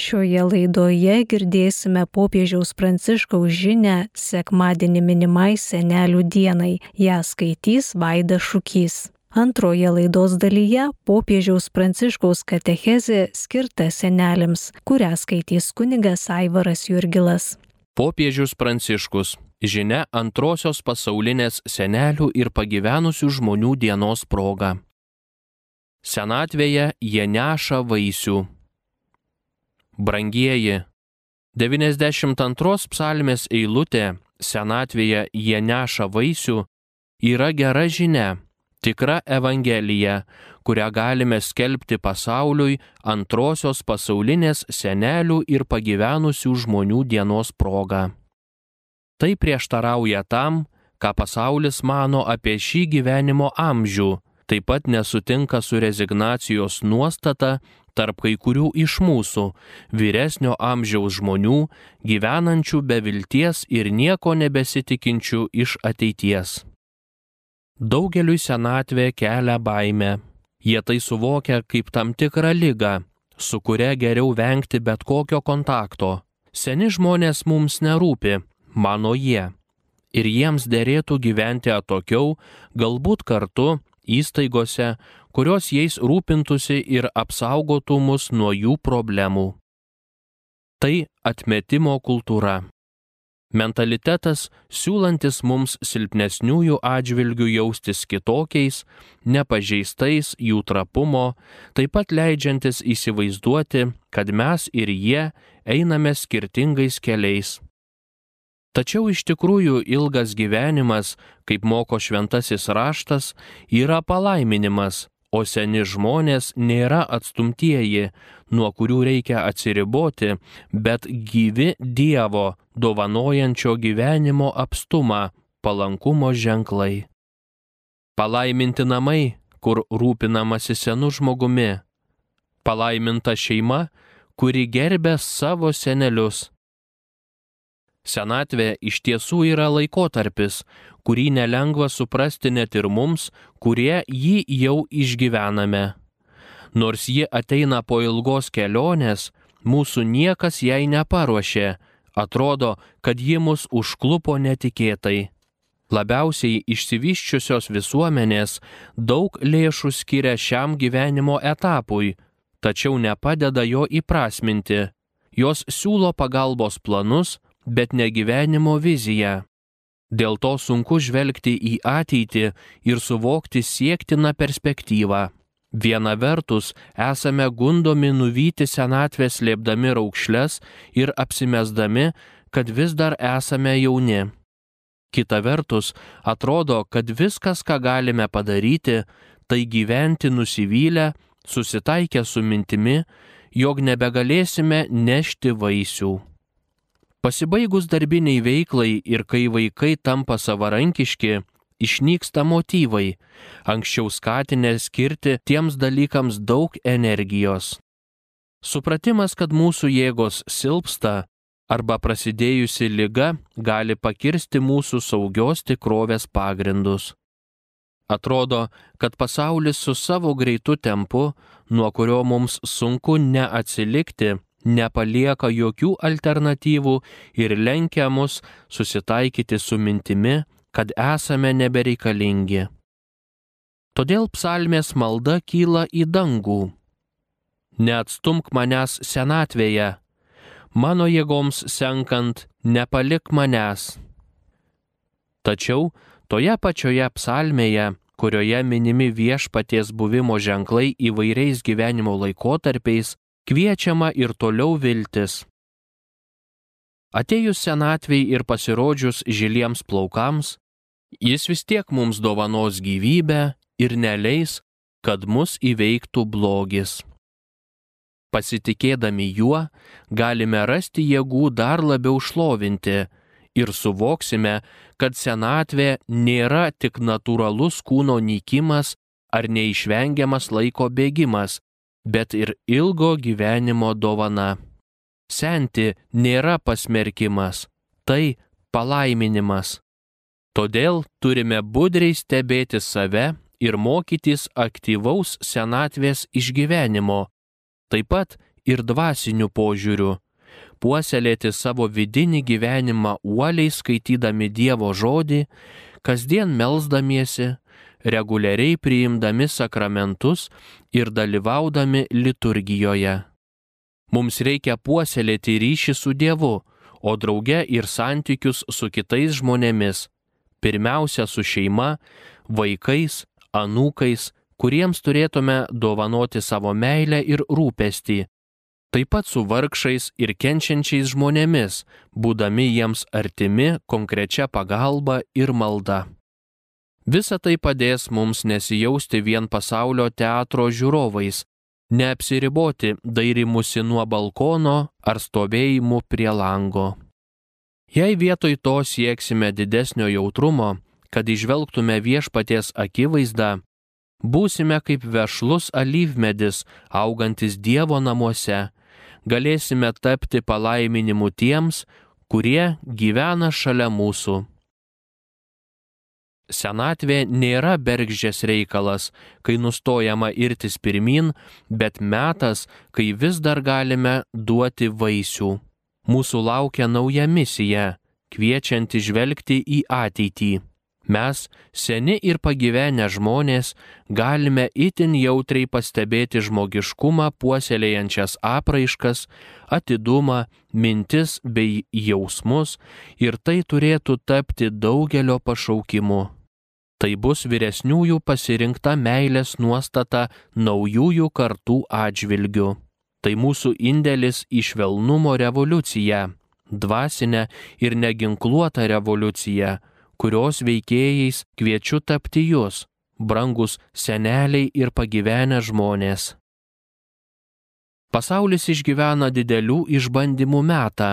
Šioje laidoje girdėsime popiežiaus pranciškaus žinę sekmadienį minimai senelių dienai. Ja skaitys Vaida Šukys. Antroje laidos dalyje popiežiaus pranciškaus katechezė skirta senelėms, kurią skaitys kunigas Aivaras Jurgilas. Popiežius pranciškus žinia antrosios pasaulinės senelių ir pagyvenusių žmonių dienos proga. Senatvėje jie neša vaisių. Brangieji, 92 psalmės eilutė Senatvėje jie neša vaisių yra gera žinia, tikra evangelija, kurią galime skelbti pasauliui antrosios pasaulinės senelių ir pagyvenusių žmonių dienos proga. Tai prieštarauja tam, ką pasaulis mano apie šį gyvenimo amžių, taip pat nesutinka su rezignacijos nuostata tarp kai kurių iš mūsų vyresnio amžiaus žmonių, gyvenančių be vilties ir nieko nebesitikinčių iš ateities. Daugeliui senatvė kelia baimę. Jie tai suvokia kaip tam tikrą lygą, su kuria geriau vengti bet kokio kontakto. Seni žmonės mums nerūpi, mano jie. Ir jiems dėrėtų gyventi atokiau, galbūt kartu, įstaigose, kurios jais rūpintusi ir apsaugotų mus nuo jų problemų. Tai atmetimo kultūra. Mentalitetas siūlantis mums silpnesniųjų atžvilgių jaustis kitokiais, nepažeistais jų trapumo, taip pat leidžiantis įsivaizduoti, kad mes ir jie einame skirtingais keliais Tačiau iš tikrųjų ilgas gyvenimas, kaip moko šventasis raštas, yra palaiminimas, o seni žmonės nėra atstumtieji, nuo kurių reikia atsiriboti, bet gyvi Dievo, dovanojančio gyvenimo apstumą, palankumo ženklai. Palaiminti namai, kur rūpinamasi senu žmogumi. Palaiminta šeima, kuri gerbė savo senelius Senatvė iš tiesų yra laikotarpis, kurį nelengva suprasti net ir mums, kurie jį jau išgyvename. Nors ji ateina po ilgos kelionės, mūsų niekas jai neparuošė, atrodo, kad ji mus užklupo netikėtai. Labiausiai išsivyščiusios visuomenės daug lėšų skiria šiam gyvenimo etapui, tačiau nepadeda jo įprasminti. Jos siūlo pagalbos planus, bet ne gyvenimo viziją. Dėl to sunku žvelgti į ateitį ir suvokti siektiną perspektyvą. Viena vertus esame gundomi nuvyti senatvės slėpdami raukšles ir apsimesdami, kad vis dar esame jauni. Kita vertus, atrodo, kad viskas, ką galime padaryti, tai gyventi nusivylę, susitaikę su mintimi, jog nebegalėsime nešti vaisių. Pasibaigus darbiniai veiklai ir kai vaikai tampa savarankiški, išnyksta motyvai, anksčiau skatinę skirti tiems dalykams daug energijos. Supratimas, kad mūsų jėgos silpsta arba prasidėjusi lyga gali pakirsti mūsų saugios tikrovės pagrindus. Atrodo, kad pasaulis su savo greitu tempu, nuo kurio mums sunku neatsilikti, nepalieka jokių alternatyvų ir lenkia mus susitaikyti su mintimi, kad esame nebereikalingi. Todėl psalmės malda kyla į dangų. Neatstumk manęs senatvėje, mano jėgoms senkant, nepalik manęs. Tačiau toje pačioje psalmėje, kurioje minimi viešpaties buvimo ženklai įvairiais gyvenimo laikotarpiais, kviečiama ir toliau viltis. Atėjus senatviai ir pasirodžius žiliems plaukams, jis vis tiek mums dovanos gyvybę ir neleis, kad mus įveiktų blogis. Pasitikėdami juo, galime rasti jėgų dar labiau šlovinti ir suvoksime, kad senatvė nėra tik natūralus kūno nykimas ar neišvengiamas laiko bėgimas, bet ir ilgo gyvenimo dovana. Senti nėra pasmerkimas, tai palaiminimas. Todėl turime budriai stebėti save ir mokytis aktyvaus senatvės išgyvenimo, taip pat ir dvasiniu požiūriu, puoselėti savo vidinį gyvenimą uoliai skaitydami Dievo žodį, kasdien melzdamiesi, reguliariai priimdami sakramentus ir dalyvaudami liturgijoje. Mums reikia puoselėti ryšį su Dievu, o drauge ir santykius su kitais žmonėmis, pirmiausia su šeima, vaikais, anūkais, kuriems turėtume dovanoti savo meilę ir rūpestį, taip pat su vargšais ir kenčiančiais žmonėmis, būdami jiems artimi konkrečia pagalba ir malda. Visa tai padės mums nesijausti vien pasaulio teatro žiūrovais, neapsiriboti dairimusi nuo balkono ar stovėjimu prie lango. Jei vietoj to sieksime didesnio jautrumo, kad išvelgtume viešpaties akivaizdą, būsime kaip vešlus alyvmedis augantis Dievo namuose, galėsime tapti palaiminimu tiems, kurie gyvena šalia mūsų. Senatvė nėra bergždžias reikalas, kai nustojama irtis pirmin, bet metas, kai vis dar galime duoti vaisių. Mūsų laukia nauja misija, kviečianti žvelgti į ateitį. Mes, seni ir pagyvenę žmonės, galime itin jautriai pastebėti žmogiškumą puoselėjančias apraiškas, atidumą, mintis bei jausmus ir tai turėtų tapti daugelio pašaukimu. Tai bus vyresniųjų pasirinkta meilės nuostata naujųjų kartų atžvilgių. Tai mūsų indėlis į švelnumo revoliuciją, dvasinę ir neginkluotą revoliuciją, kurios veikėjais kviečiu tapti jūs, brangus seneliai ir pagyvenę žmonės. Pasaulis išgyvena didelių išbandymų metą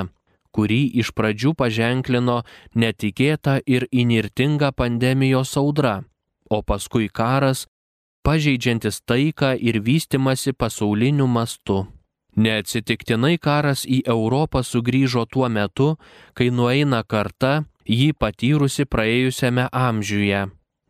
kurį iš pradžių paženklino netikėta ir inirtinga pandemijos audra, o paskui karas, pažeidžiantis taiką ir vystimasi pasauliniu mastu. Neatsitiktinai karas į Europą sugrįžo tuo metu, kai nueina karta jį patyrusi praėjusiame amžiuje.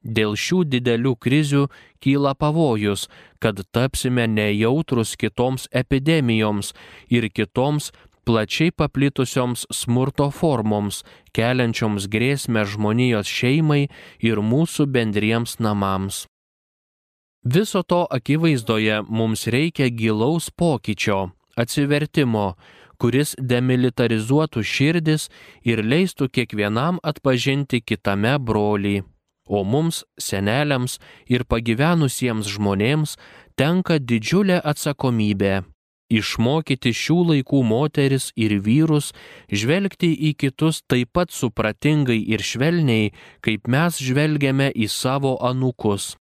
Dėl šių didelių krizių kyla pavojus, kad tapsime nejautrus kitoms epidemijoms ir kitoms plačiai paplitusioms smurto formoms, keliančioms grėsmę žmonijos šeimai ir mūsų bendriems namams. Viso to akivaizdoje mums reikia gilaus pokyčio, atsivertimo, kuris demilitarizuotų širdis ir leistų kiekvienam atpažinti kitame brolį. O mums, seneliams ir pagyvenusiems žmonėms tenka didžiulė atsakomybė išmokyti šių laikų moteris ir vyrus žvelgti į kitus taip pat supratingai ir švelniai, kaip mes žvelgiame į savo anūkus.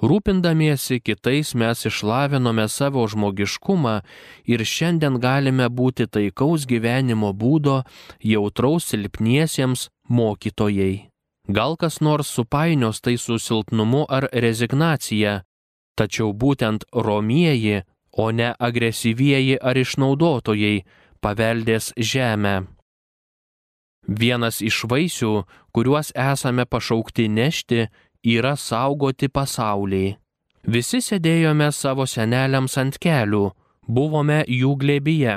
Rūpindamiesi kitais mes išlavinome savo žmogiškumą ir šiandien galime būti taikaus gyvenimo būdo jautraus silpniesiems mokytojai. Gal kas nors supainios tai su silpnumu ar rezignacija, tačiau būtent romieji o ne agresyvieji ar išnaudotojai paveldės žemę. Vienas iš vaisių, kuriuos esame pašaukti nešti, yra saugoti pasaulį. Visi sėdėjome savo seneliams ant kelių, buvome jų glėbyje.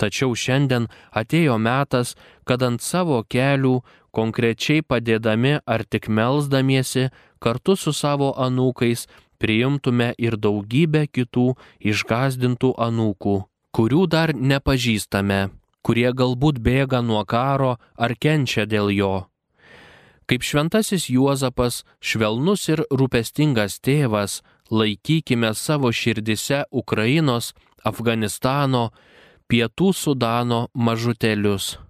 Tačiau šiandien atėjo metas, kad ant savo kelių, konkrečiai padėdami ar tik melzdamiesi, kartu su savo anūkais priimtume ir daugybę kitų išgazdintų anūkų, kurių dar nepažįstame, kurie galbūt bėga nuo karo ar kenčia dėl jo. Kaip šventasis Juozapas, švelnus ir rūpestingas tėvas, laikykime savo širdise Ukrainos, Afganistano, Pietų Sudano mažutelius.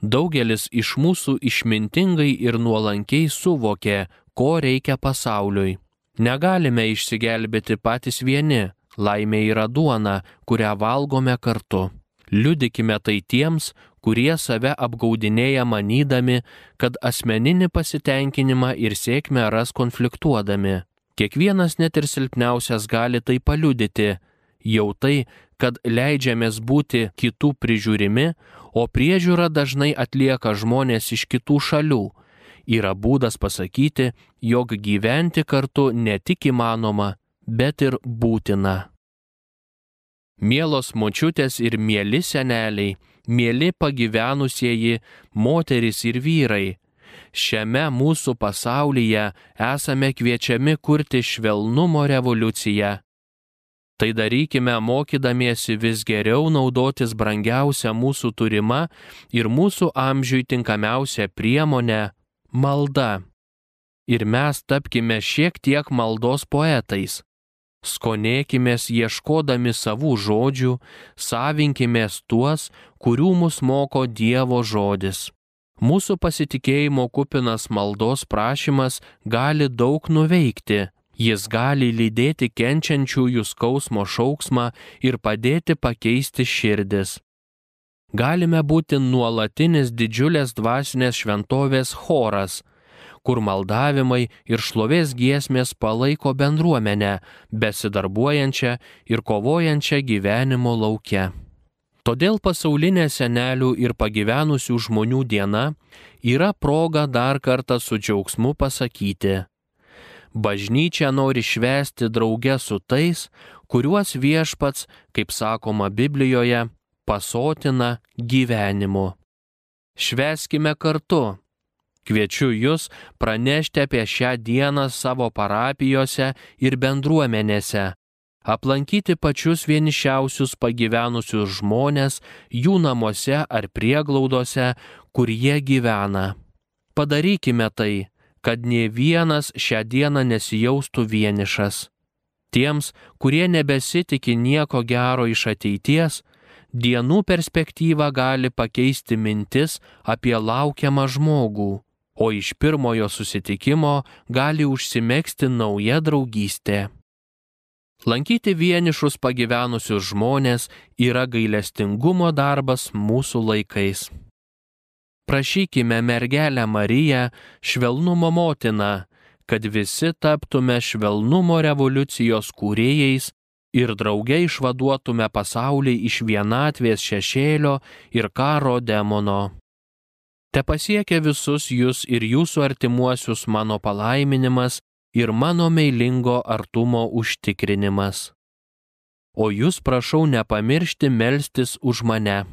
Daugelis iš mūsų išmintingai ir nuolankiai suvokė, ko reikia pasauliui. Negalime išsigelbėti patys vieni, laimė yra duona, kurią valgome kartu. Liudikime tai tiems, kurie save apgaudinėja manydami, kad asmeninį pasitenkinimą ir sėkmę ras konfliktuodami. Kiekvienas net ir silpniausias gali tai paliudyti. Jau tai, kad leidžiamės būti kitų prižiūrimi, o priežiūra dažnai atlieka žmonės iš kitų šalių yra būdas pasakyti, jog gyventi kartu ne tik įmanoma, bet ir būtina. Mielos močiutės ir mėly seneliai, mėly pagyvenusieji moteris ir vyrai, šiame mūsų pasaulyje esame kviečiami kurti švelnumo revoliuciją. Tai darykime mokydamiesi vis geriau naudotis brangiausią mūsų turimą ir mūsų amžiui tinkamiausią priemonę - malda. Ir mes tapkime šiek tiek maldos poetais. Skonėkimės ieškodami savų žodžių, savinkimės tuos, kurių mus moko Dievo žodis. Mūsų pasitikėjimo kupinas maldos prašymas gali daug nuveikti. Jis gali lydėti kenčiančiųjų skausmo šauksmą ir padėti pakeisti širdis. Galime būti nuolatinis didžiulės dvasinės šventovės choras, kur maldavimai ir šlovės giesmės palaiko bendruomenę, besidarbuojančią ir kovojančią gyvenimo laukia. Todėl pasaulinė senelių ir pagyvenusių žmonių diena yra proga dar kartą su džiaugsmu pasakyti. Bažnyčia nori švesti drauge su tais, kuriuos viešpats, kaip sakoma Biblijoje, pasotina gyvenimu. Šveskime kartu, Kviečiu jūs pranešti apie šią dieną savo parapijose ir bendruomenėse, aplankyti pačius vienišiausius pagyvenusius žmonės jų namuose ar prieglaudose, kur jie gyvena. Padarykime tai, kad nie vienas šią dieną nesijaustų vienišas. Tiems, kurie nebesitikė nieko gero iš ateities, dienų perspektyva gali pakeisti mintis apie laukiamą žmogų o iš pirmojo susitikimo gali užsimėgsti nauja draugystė. Lankyti vienišus pagyvenusius žmonės yra gailestingumo darbas mūsų laikais. Prašykime mergelę Mariją, švelnumo motiną, kad visi taptume švelnumo revoliucijos kūrėjais ir drauge išvaduotume pasaulį iš vienatvės šešėlio ir karo demono. Te pasiekia visus jūs ir jūsų artimuosius mano palaiminimas ir mano meilingo artumo užtikrinimas. O jūs prašau nepamiršti melstis už mane.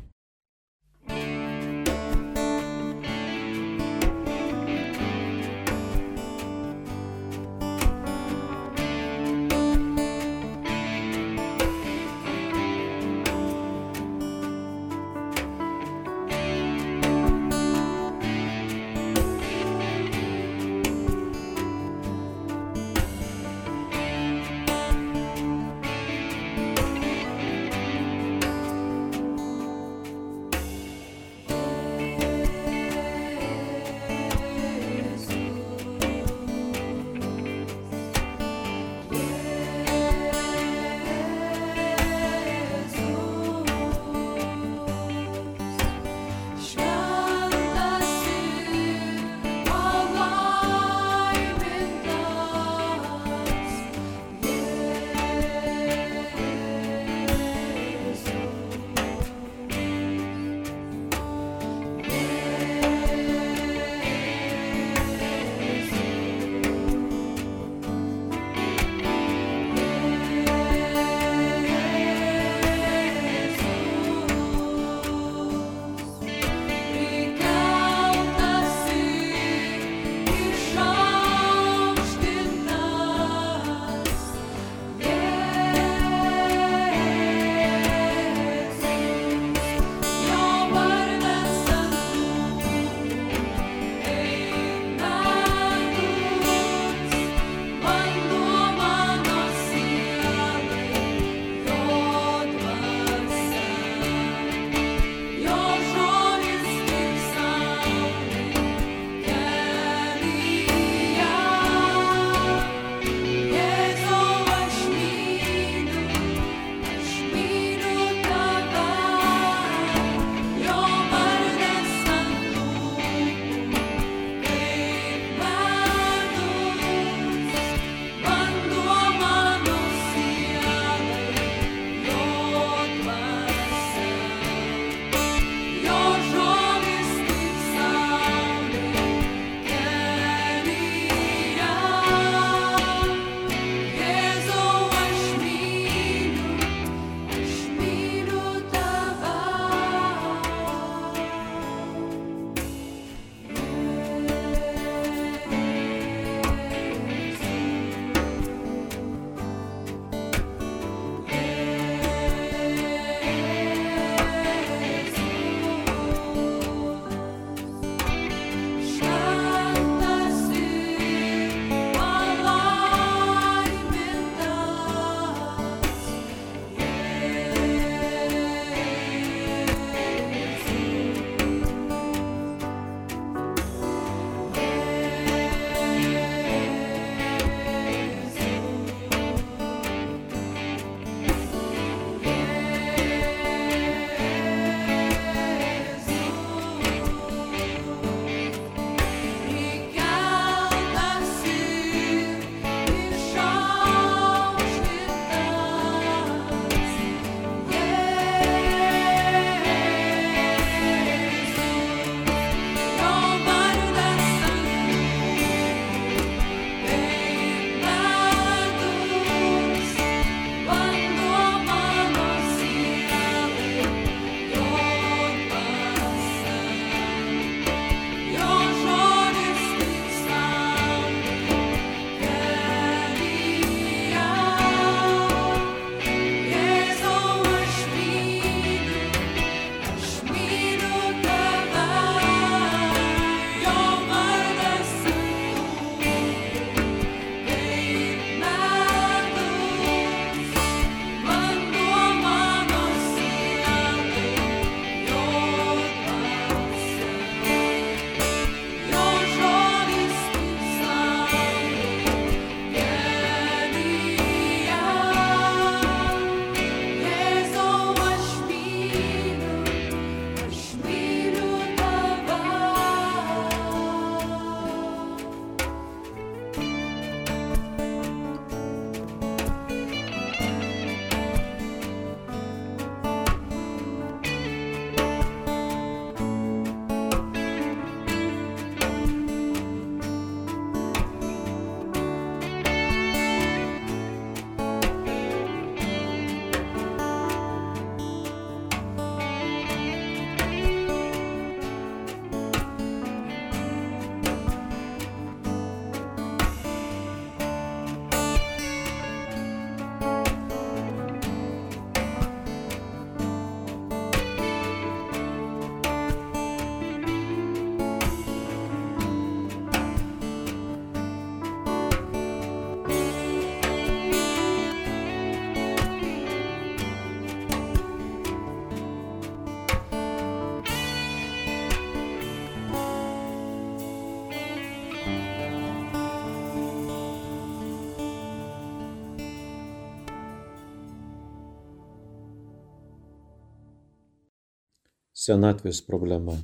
Senatvės problema.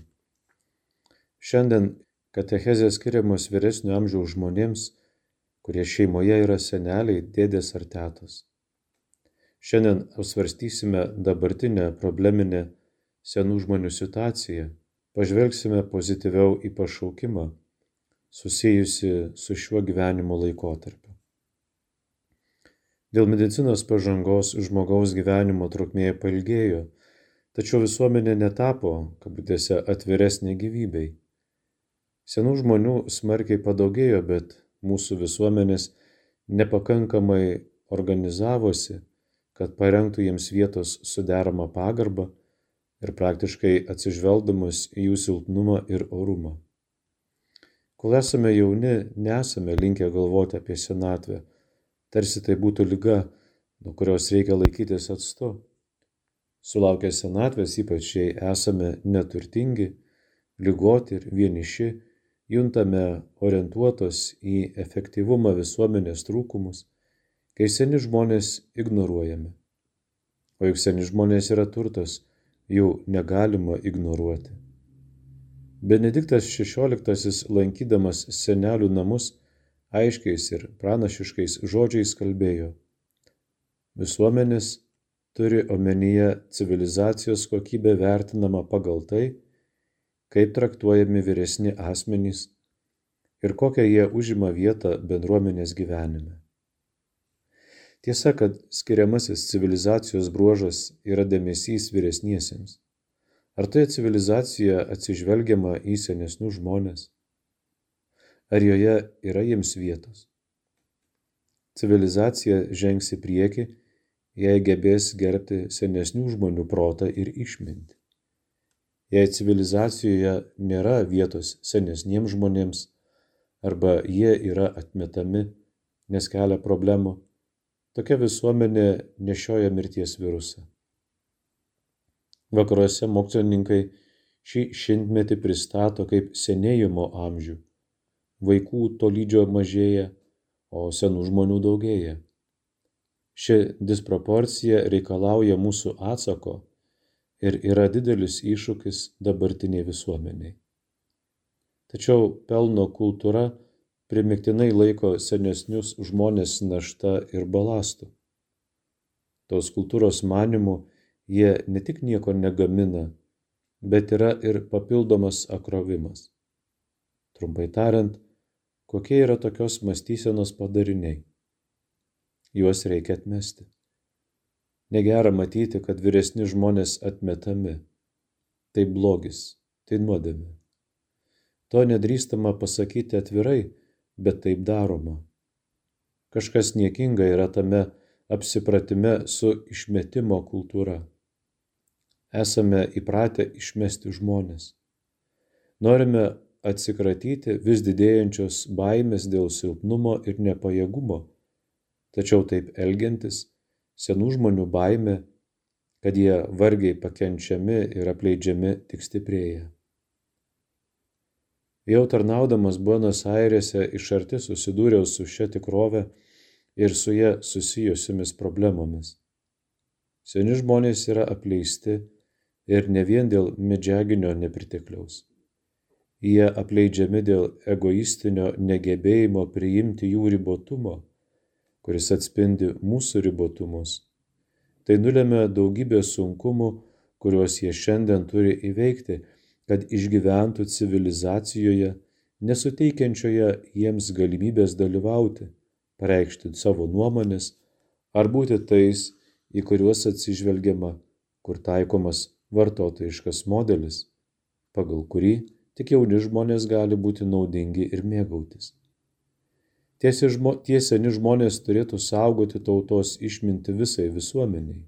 Šiandien katechezės skiriamos vyresnio amžiaus žmonėms, kurie šeimoje yra seneliai, dėdės ar tetos. Šiandien apsvarstysime dabartinę probleminę senų žmonių situaciją, pažvelgsime pozityviau į pašaukimą susijusi su šiuo gyvenimo laikotarpiu. Dėl medicinos pažangos žmogaus gyvenimo trukmė pailgėjo, tačiau visuomenė netapo, kabutėse, atviresnė gyvybei. Senų žmonių smarkiai padaugėjo, bet mūsų visuomenės nepakankamai organizavosi, kad parengtų jiems vietos suderamą pagarbą ir praktiškai atsižvelgdamas į jų silpnumą ir orumą. Kol esame jauni, nesame linkę galvoti apie senatvę tarsi tai būtų lyga, nuo kurios reikia laikytis atstu. Sulaukę senatvės, ypač jei esame neturtingi, lygoti ir vieniši, juntame orientuotos į efektyvumą visuomenės trūkumus, kai seni žmonės ignoruojami. O juk seni žmonės yra turtas, jų negalima ignoruoti. Benediktas XVI lankydamas senelių namus aiškiais ir pranašiškais žodžiais kalbėjo. Visuomenės turi omenyje civilizacijos kokybė vertinama pagal tai, kaip traktuojami vyresni asmenys ir kokią jie užima vietą bendruomenės gyvenime. Tiesa, kad skiriamasis civilizacijos bruožas yra dėmesys vyresniesiems. Ar toje civilizacijoje atsižvelgiama į senesnius žmonės? ar joje yra jiems vietos. Civilizacija žengs į priekį, jei gebės gerbti senesnių žmonių protą ir išmintį. Jei civilizacijoje nėra vietos senesniems žmonėms arba jie yra atmetami, nes kelia problemų, tokia visuomenė nešioja mirties virusą. Vakaruose mokslininkai šį šimtmetį pristato kaip senėjimo amžių vaikų tolydžio mažėja, o senų žmonių daugėja. Ši disproporcija reikalauja mūsų atsako ir yra didelis iššūkis dabartiniai visuomeniai. Tačiau pelno kultūra primiktinai laiko senesnius žmonės našta ir balastu. Tos kultūros manimu jie ne tik nieko negamina, bet yra ir papildomas akrovimas. Trumpai tariant, Kokie yra tokios mąstysenos padariniai? Juos reikia atmesti. Negera matyti, kad vyresni žmonės atmetami. Tai blogis, tai nuodėmė. To nedrįstama pasakyti atvirai, bet taip daroma. Kažkas niekinga yra tame apsipratime su išmetimo kultūra. Esame įpratę išmesti žmonės. Norime atsikratyti vis didėjančios baimės dėl silpnumo ir nepajėgumo. Tačiau taip elgiantis, senų žmonių baime, kad jie vargiai pakenčiami ir apleidžiami tik stiprėja. Jau tarnaudamas Buenos Airėse iš arti susidūriau su šia tikrove ir su ją susijusiomis problemomis. Seni žmonės yra apleisti ir ne vien dėl medžiaginio nepritekliaus jie apleidžiami dėl egoistinio negebėjimo priimti jų ribotumo, kuris atspindi mūsų ribotumus. Tai nulėmė daugybę sunkumų, kuriuos jie šiandien turi įveikti, kad išgyventų civilizacijoje, nesuteikiančioje jiems galimybės dalyvauti, pareikšti savo nuomonės ar būti tais, į kuriuos atsižvelgiama, kur taikomas vartotojiškas modelis, pagal kurį tik jauni žmonės gali būti naudingi ir mėgautis. Tie seni žmonės turėtų saugoti tautos išminti visai visuomeniai.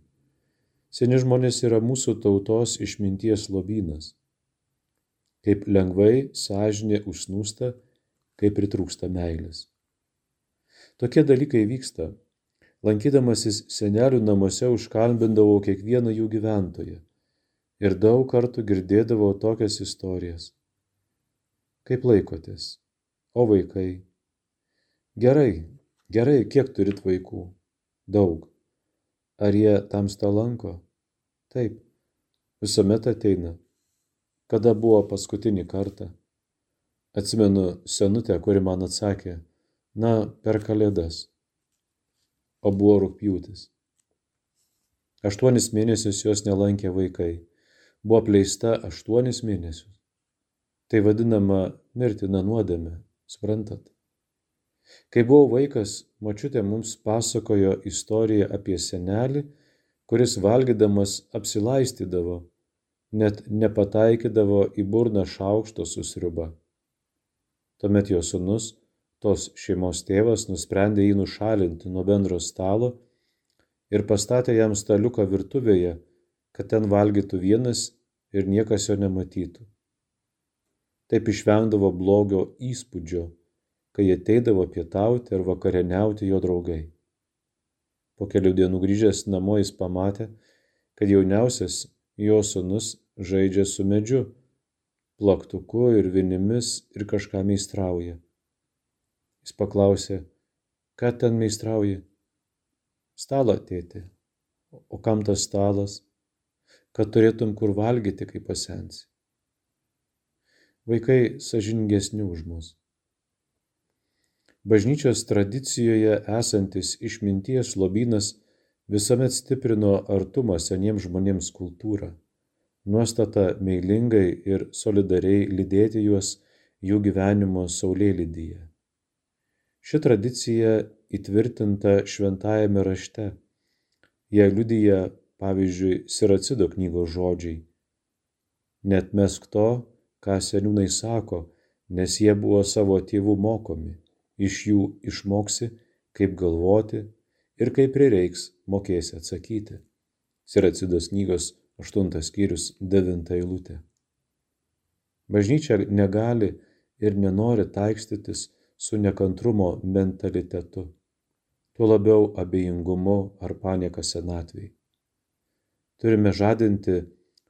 Seni žmonės yra mūsų tautos išminties lobynas. Kaip lengvai sąžinė užsnūsta, kai pritrūksta meilės. Tokie dalykai vyksta. Lankydamasis senelių namuose užkalbindavau kiekvieną jų gyventoją ir daug kartų girdėdavau tokias istorijas. Kaip laikotės? O vaikai? Gerai, gerai, kiek turit vaikų? Daug. Ar jie tamsta lanko? Taip. Visuomet ateina. kada buvo paskutinį kartą. Atsimenu senutę, kuri man atsakė, na, per kalėdas. O buvo rūpjūtis. Aštuonis mėnesius jos nelankė vaikai. Buvo apleista aštuonis mėnesius. Tai vadinama mirtina nuodėme, suprantat? Kai buvau vaikas, mačiutė mums pasakojo istoriją apie senelį, kuris valgydamas apsilaistydavo, net nepataikydavo į burną šaukšto su sriuba. Tuomet jo sunus, tos šeimos tėvas, nusprendė jį nušalinti nuo bendro stalo ir pastatė jam staliuką virtuvėje, kad ten valgytų vienas ir niekas jo nematytų. Taip išvengdavo blogio įspūdžio, kai ateidavo pietauti ar vakarieniauti jo draugai. Po kelių dienų grįžęs namo jis pamatė, kad jauniausias jo sunus žaidžia su medžiu, plaktuku ir vinimis ir kažką meistrauja. Jis paklausė, ką ten meistrauji? Stalą, tėti. O kam tas stalas? Kad turėtum kur valgyti, kai pasensi. Vaikai sažiningesni už mus. Bažnyčios tradicijoje esantis išminties lobynas visuomet stiprino artumą seniems žmonėms kultūrą, nuostata meilingai ir solidariai lydėti juos jų gyvenimo saulėlydyje. Ši tradicija įtvirtinta šventajame rašte. Jie liudyja, pavyzdžiui, Siracido knygos žodžiai. Net mesk to, ką seniūnai sako, nes jie buvo savo tėvų mokomi. Iš jų išmoksi, kaip galvoti ir kaip prireiks mokėsi atsakyti. Siracidos knygos 8 skyrius 9 eilutė. Bažnyčia negali ir nenori taikstytis su nekantrumo mentalitetu, tuo labiau abejingumu ar panieka senatvei. Turime žadinti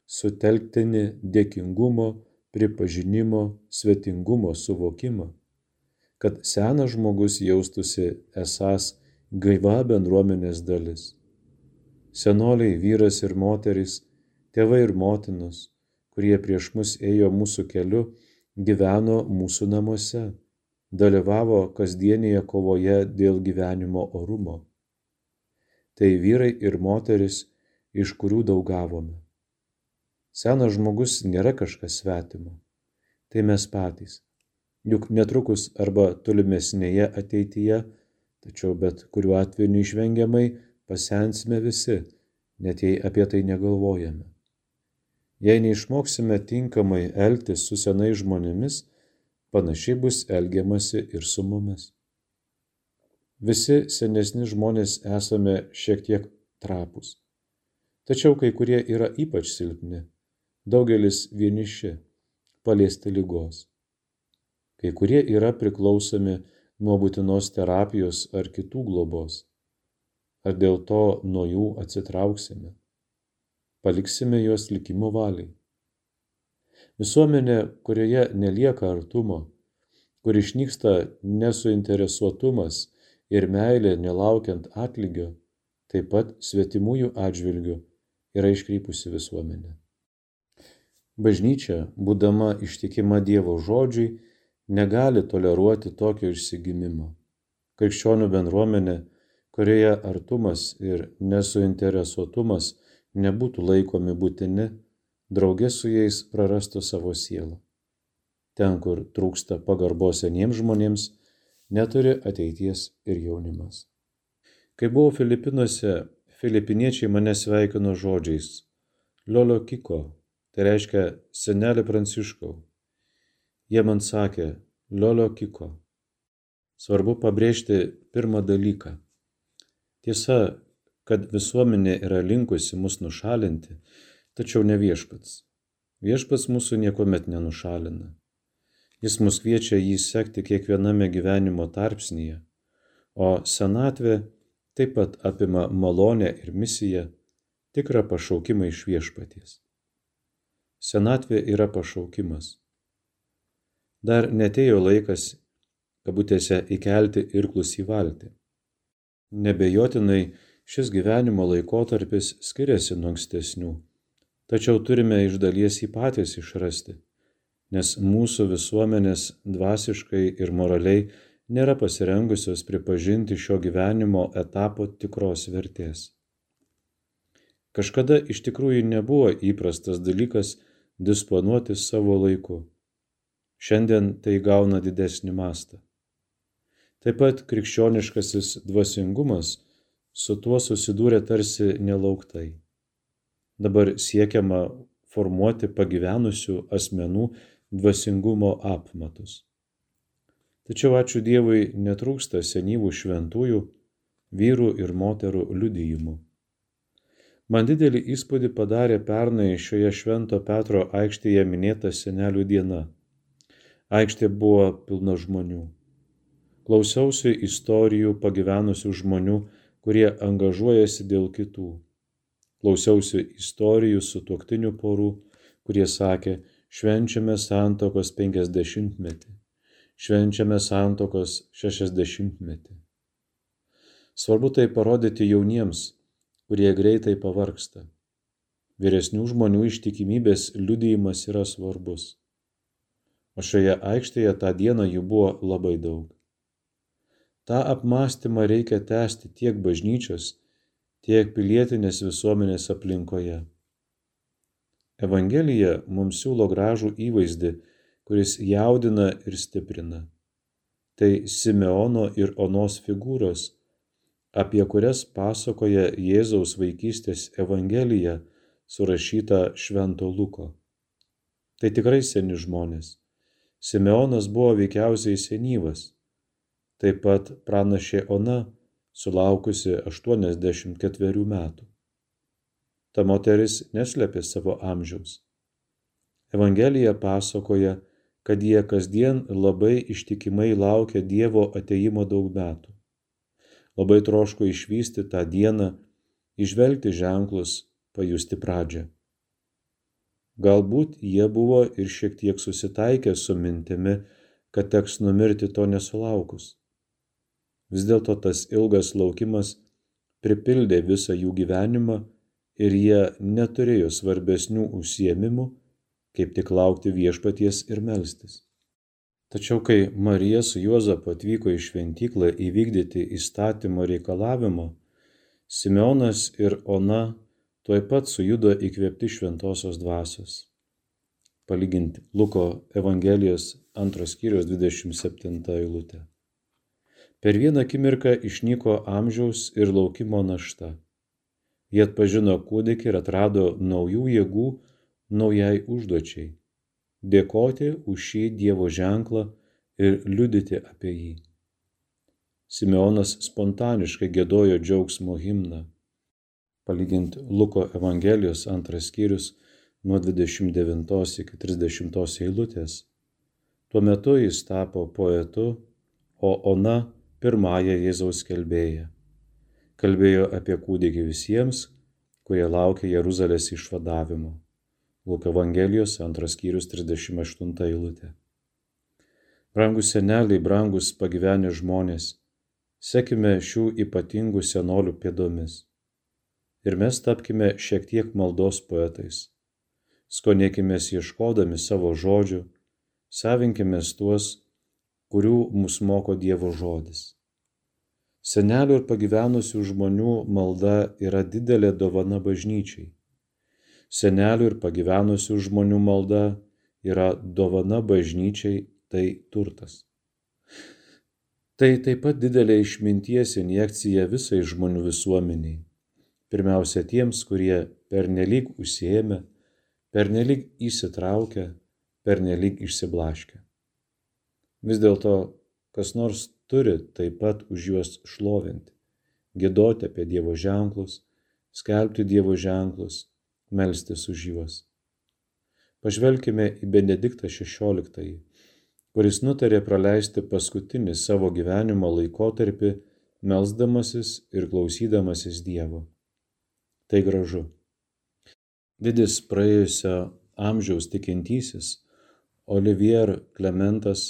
sutelktinį dėkingumo, pripažinimo, svetingumo suvokimą, kad senas žmogus jaustųsi esas gaiva bendruomenės dalis. Senoliai, vyras ir moteris, tėvai ir motinos, kurie prieš mus ėjo mūsų keliu, gyveno mūsų namuose dalyvavo kasdienėje kovoje dėl gyvenimo orumo. Tai vyrai ir moteris, iš kurių daug gavome. Senas žmogus nėra kažkas svetimo. Tai mes patys. Juk netrukus arba tolimesnėje ateityje, tačiau bet kuriuo atveju neišvengiamai pasensime visi, net jei apie tai negalvojame. Jei neišmoksime tinkamai elgtis su senais žmonėmis, panašiai bus elgiamasi ir su mumis. Visi senesni žmonės esame šiek tiek trapus. Tačiau kai kurie yra ypač silpni, daugelis vieniši, paliesti lygos. Kai kurie yra priklausomi nuo būtinos terapijos ar kitų globos. Ar dėl to nuo jų atsitrauksime? Paliksime juos likimo valiai. Visuomenė, kurioje nelieka artumo, kur išnyksta nesuinteresuotumas ir meilė nelaukiant atlygio, taip pat svetimųjų atžvilgių yra iškrypusi visuomenė. Bažnyčia, būdama ištikima Dievo žodžiui, negali toleruoti tokio išsigimimo. Krikščionių bendruomenė, kurioje artumas ir nesuinteresuotumas nebūtų laikomi būtini, drauge su jais prarastų savo sielą. Ten, kur trūksta pagarbos seniems žmonėms, neturi ateities ir jaunimas. Kai buvau Filipinuose, filipiniečiai mane sveikino žodžiais Liolio Kiko, tai reiškia senelį Pranciškau. Jie man sakė Liolio Kiko. Svarbu pabrėžti pirmą dalyką. Tiesa, kad visuomenė yra linkusi mus nušalinti, tačiau ne viešpats. Viešpats mūsų niekuomet nenušalina. Jis mus kviečia jį sekti kiekviename gyvenimo tarpsnyje, o senatvė taip pat apima malonę ir misiją, tikrą pašaukimą iš viešpaties. Senatvė yra pašaukimas. Dar netėjo laikas, kabutėse, įkelti irklus į valtį. Nebejotinai šis gyvenimo laikotarpis skiriasi nuo ankstesnių tačiau turime iš dalies jį patys išrasti, nes mūsų visuomenės dvasiškai ir moraliai nėra pasirengusios pripažinti šio gyvenimo etapo tikros vertės. Kažkada iš tikrųjų nebuvo įprastas dalykas disponuoti savo laiku. Šiandien tai gauna didesnį mastą. Taip pat krikščioniškasis dvasingumas su tuo susidūrė tarsi nelauktai. Dabar siekiama formuoti pagyvenusių asmenų dvasingumo apmatus. Tačiau ačiū Dievui netrūksta senyvų šventųjų, vyrų ir moterų liudijimų. Man didelį įspūdį padarė pernai šioje Švento Petro aikštėje minėta senelių diena. Aikštė buvo pilna žmonių. Klausiausi istorijų pagyvenusių žmonių, kurie angažuojasi dėl kitų klausiausi istorijų sutuoktinių porų, kurie sakė, švenčiame santokos penkiasdešimtmetį, švenčiame santokos šešiasdešimtmetį. Svarbu tai parodyti jauniems, kurie greitai pavarksta. Vyresnių žmonių ištikimybės liudijimas yra svarbus. O šioje aikštėje tą dieną jų buvo labai daug. Ta apmąstymą reikia tęsti tiek bažnyčios, tiek pilietinės visuomenės aplinkoje. Evangelija mums siūlo gražų įvaizdį, kuris jaudina ir stiprina. Tai Simeono ir Onos figūros, apie kurias pasakoja Jėzaus vaikystės Evangelija surašyta Švento Luko. Tai tikrai seni žmonės. Simeonas buvo veikiausiai senyvas. Taip pat pranašė Ona sulaukusi 84 metų. Ta moteris neslėpė savo amžiaus. Evangelija pasakoja, kad jie kasdien labai ištikimai laukia Dievo ateimo daug metų. Labai troško išvysti tą dieną, išvelgti ženklus, pajusti pradžią. Galbūt jie buvo ir šiek tiek susitaikę su mintimi, kad teks numirti to nesulaukus. Vis dėlto tas ilgas laukimas pripildė visą jų gyvenimą ir jie neturėjo svarbesnių užsiemimų, kaip tik laukti viešpaties ir melstis. Tačiau kai Marija su Juozapu atvyko į šventyklą įvykdyti įstatymo reikalavimo, Simeonas ir Ona tuoj pat sujudo įkvėpti šventosios dvasios. Palyginti Luko Evangelijos antros skyrius 27 eilutę. Per vieną akimirką išnyko amžiaus ir laukimo našta. Jie atpažino kūdikį ir atrado naujų jėgų naujai užduočiai - dėkoti už šį Dievo ženklą ir liudyti apie jį. Simeonas spontaniškai gėdojo džiaugsmo himną. Palyginti Luko Evangelijos antras skyrius nuo 29 iki 30 eilutės. Tuo metu jis tapo poetu, o Ona pirmąją Jėzaus kelbėją. Kalbėjo apie kūdikį visiems, kurie laukia Jeruzalės išvadavimo. Luko Evangelijos antras skyrius 38 eilutė. Brangus seneliai, brangus pagyvenę žmonės, sekime šių ypatingų senolių pėdomis. Ir mes tapkime šiek tiek maldos poetais. Skonėkime ieškodami savo žodžių, savinkime tuos, kurių mus moko Dievo žodis. Senelių ir pagyvenusių žmonių malda yra didelė dovana bažnyčiai. Senelių ir pagyvenusių žmonių malda yra dovana bažnyčiai, tai turtas. Tai taip pat didelė išminties injekcija visai žmonių visuomeniai. Pirmiausia tiems, kurie pernelyg užsiemę, pernelyg įsitraukę, pernelyg išsiblaškę. Vis dėlto kas nors turi taip pat už juos šlovinti, gėdoti apie Dievo ženklus, skelbti Dievo ženklus, melstis už juos. Pažvelkime į Benediktą XVI, kuris nutarė praleisti paskutinį savo gyvenimo laikotarpį melzdamasis ir klausydamasis Dievo. Tai gražu. Didis praėjusio amžiaus tikintysis Olivier Klementas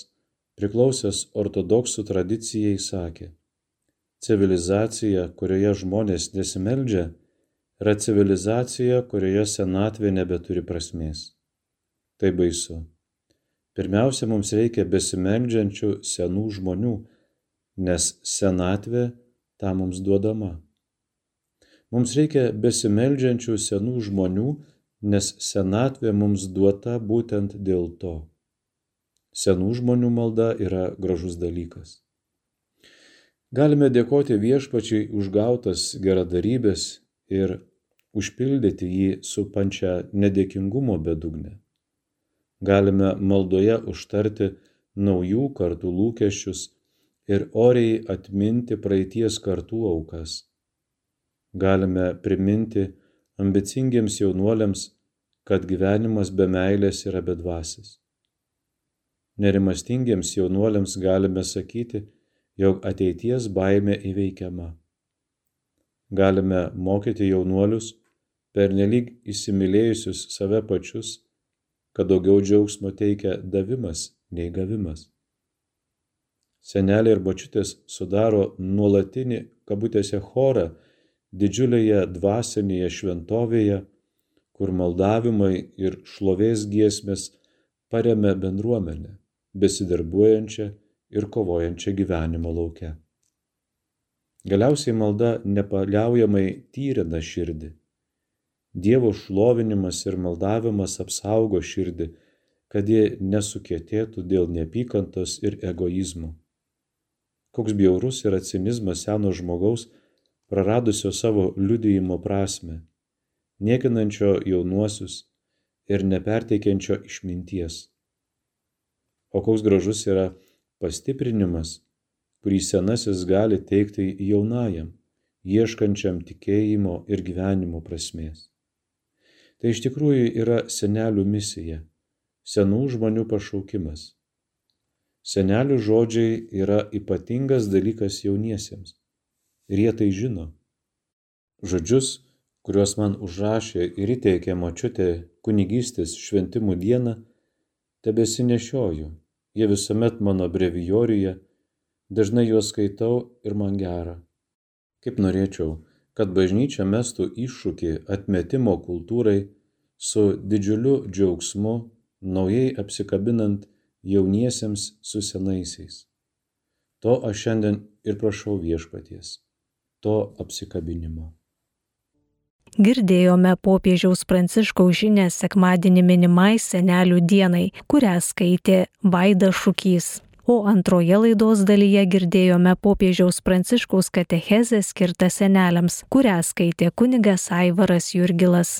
priklausęs ortodoksų tradicijai sakė, civilizacija, kurioje žmonės nesimeldžia, yra civilizacija, kurioje senatvė nebeturi prasmės. Tai baisu. Pirmiausia, mums reikia besimeldžiančių senų žmonių, nes senatvė tą mums duodama. Mums reikia besimeldžiančių senų žmonių, nes senatvė mums duota būtent dėl to. Senų žmonių malda yra gražus dalykas. Galime dėkoti viešpačiai už gautas geradarybės ir užpildyti jį supančią nedėkingumo bedugnę. Galime maldoje užtarti naujų kartų lūkesčius ir oriai atminti praeities kartų aukas. Galime priminti ambicingiems jaunuoliams, kad gyvenimas be meilės yra bedvasis. Nerimastingiems jaunuoliams galime sakyti, jog ateities baimė įveikiama. Galime mokyti jaunuolius, pernelyg įsimylėjusius save pačius, kad daugiau džiaugsmo teikia davimas nei gavimas. Seneliai ir bačiutės sudaro nuolatinį kabutėse chorą didžiulėje dvasinėje šventovėje, kur maldavimai ir šlovės giesmės paremia bendruomenę, besidarbuojančią ir kovojančią gyvenimo lauke. Galiausiai malda nepaliaujamai tyrina širdį. Dievo šlovinimas ir maldavimas apsaugo širdį, kad ji nesukėtėtų dėl neapykantos ir egoizmo. Koks bjaurus yra cinizmas seno žmogaus, praradusio savo liudijimo prasme, niekinančio jaunuosius ir neperteikiančio išminties. O koks gražus yra pastiprinimas, kurį senasis gali teikti jaunajam, ieškančiam tikėjimo ir gyvenimo prasmės. Tai iš tikrųjų yra senelių misija, senų žmonių pašaukimas. Senelių žodžiai yra ypatingas dalykas jauniesiems ir jie tai žino. Žodžius, kuriuos man užrašė ir įteikė močiutė kunigystės šventimų dieną, tebesinešioju Jie visuomet mano brevijoriuje, dažnai juos skaitau ir man gera. Kaip norėčiau, kad bažnyčia mestų iššūkį atmetimo kultūrai su didžiuliu džiaugsmu, naujai apsikabinant jauniesiems su senaisiais. To aš šiandien ir prašau viešpaties, to apsikabinimo. Girdėjome popiežiaus pranciškaus žinę sekmadienį minimai senelių dienai, kurią skaitė Vaida Šukys. O antroje laidos dalyje girdėjome popiežiaus pranciškaus katechezę skirtą seneliams, kurią skaitė kunigas Aivaras Jurgilas.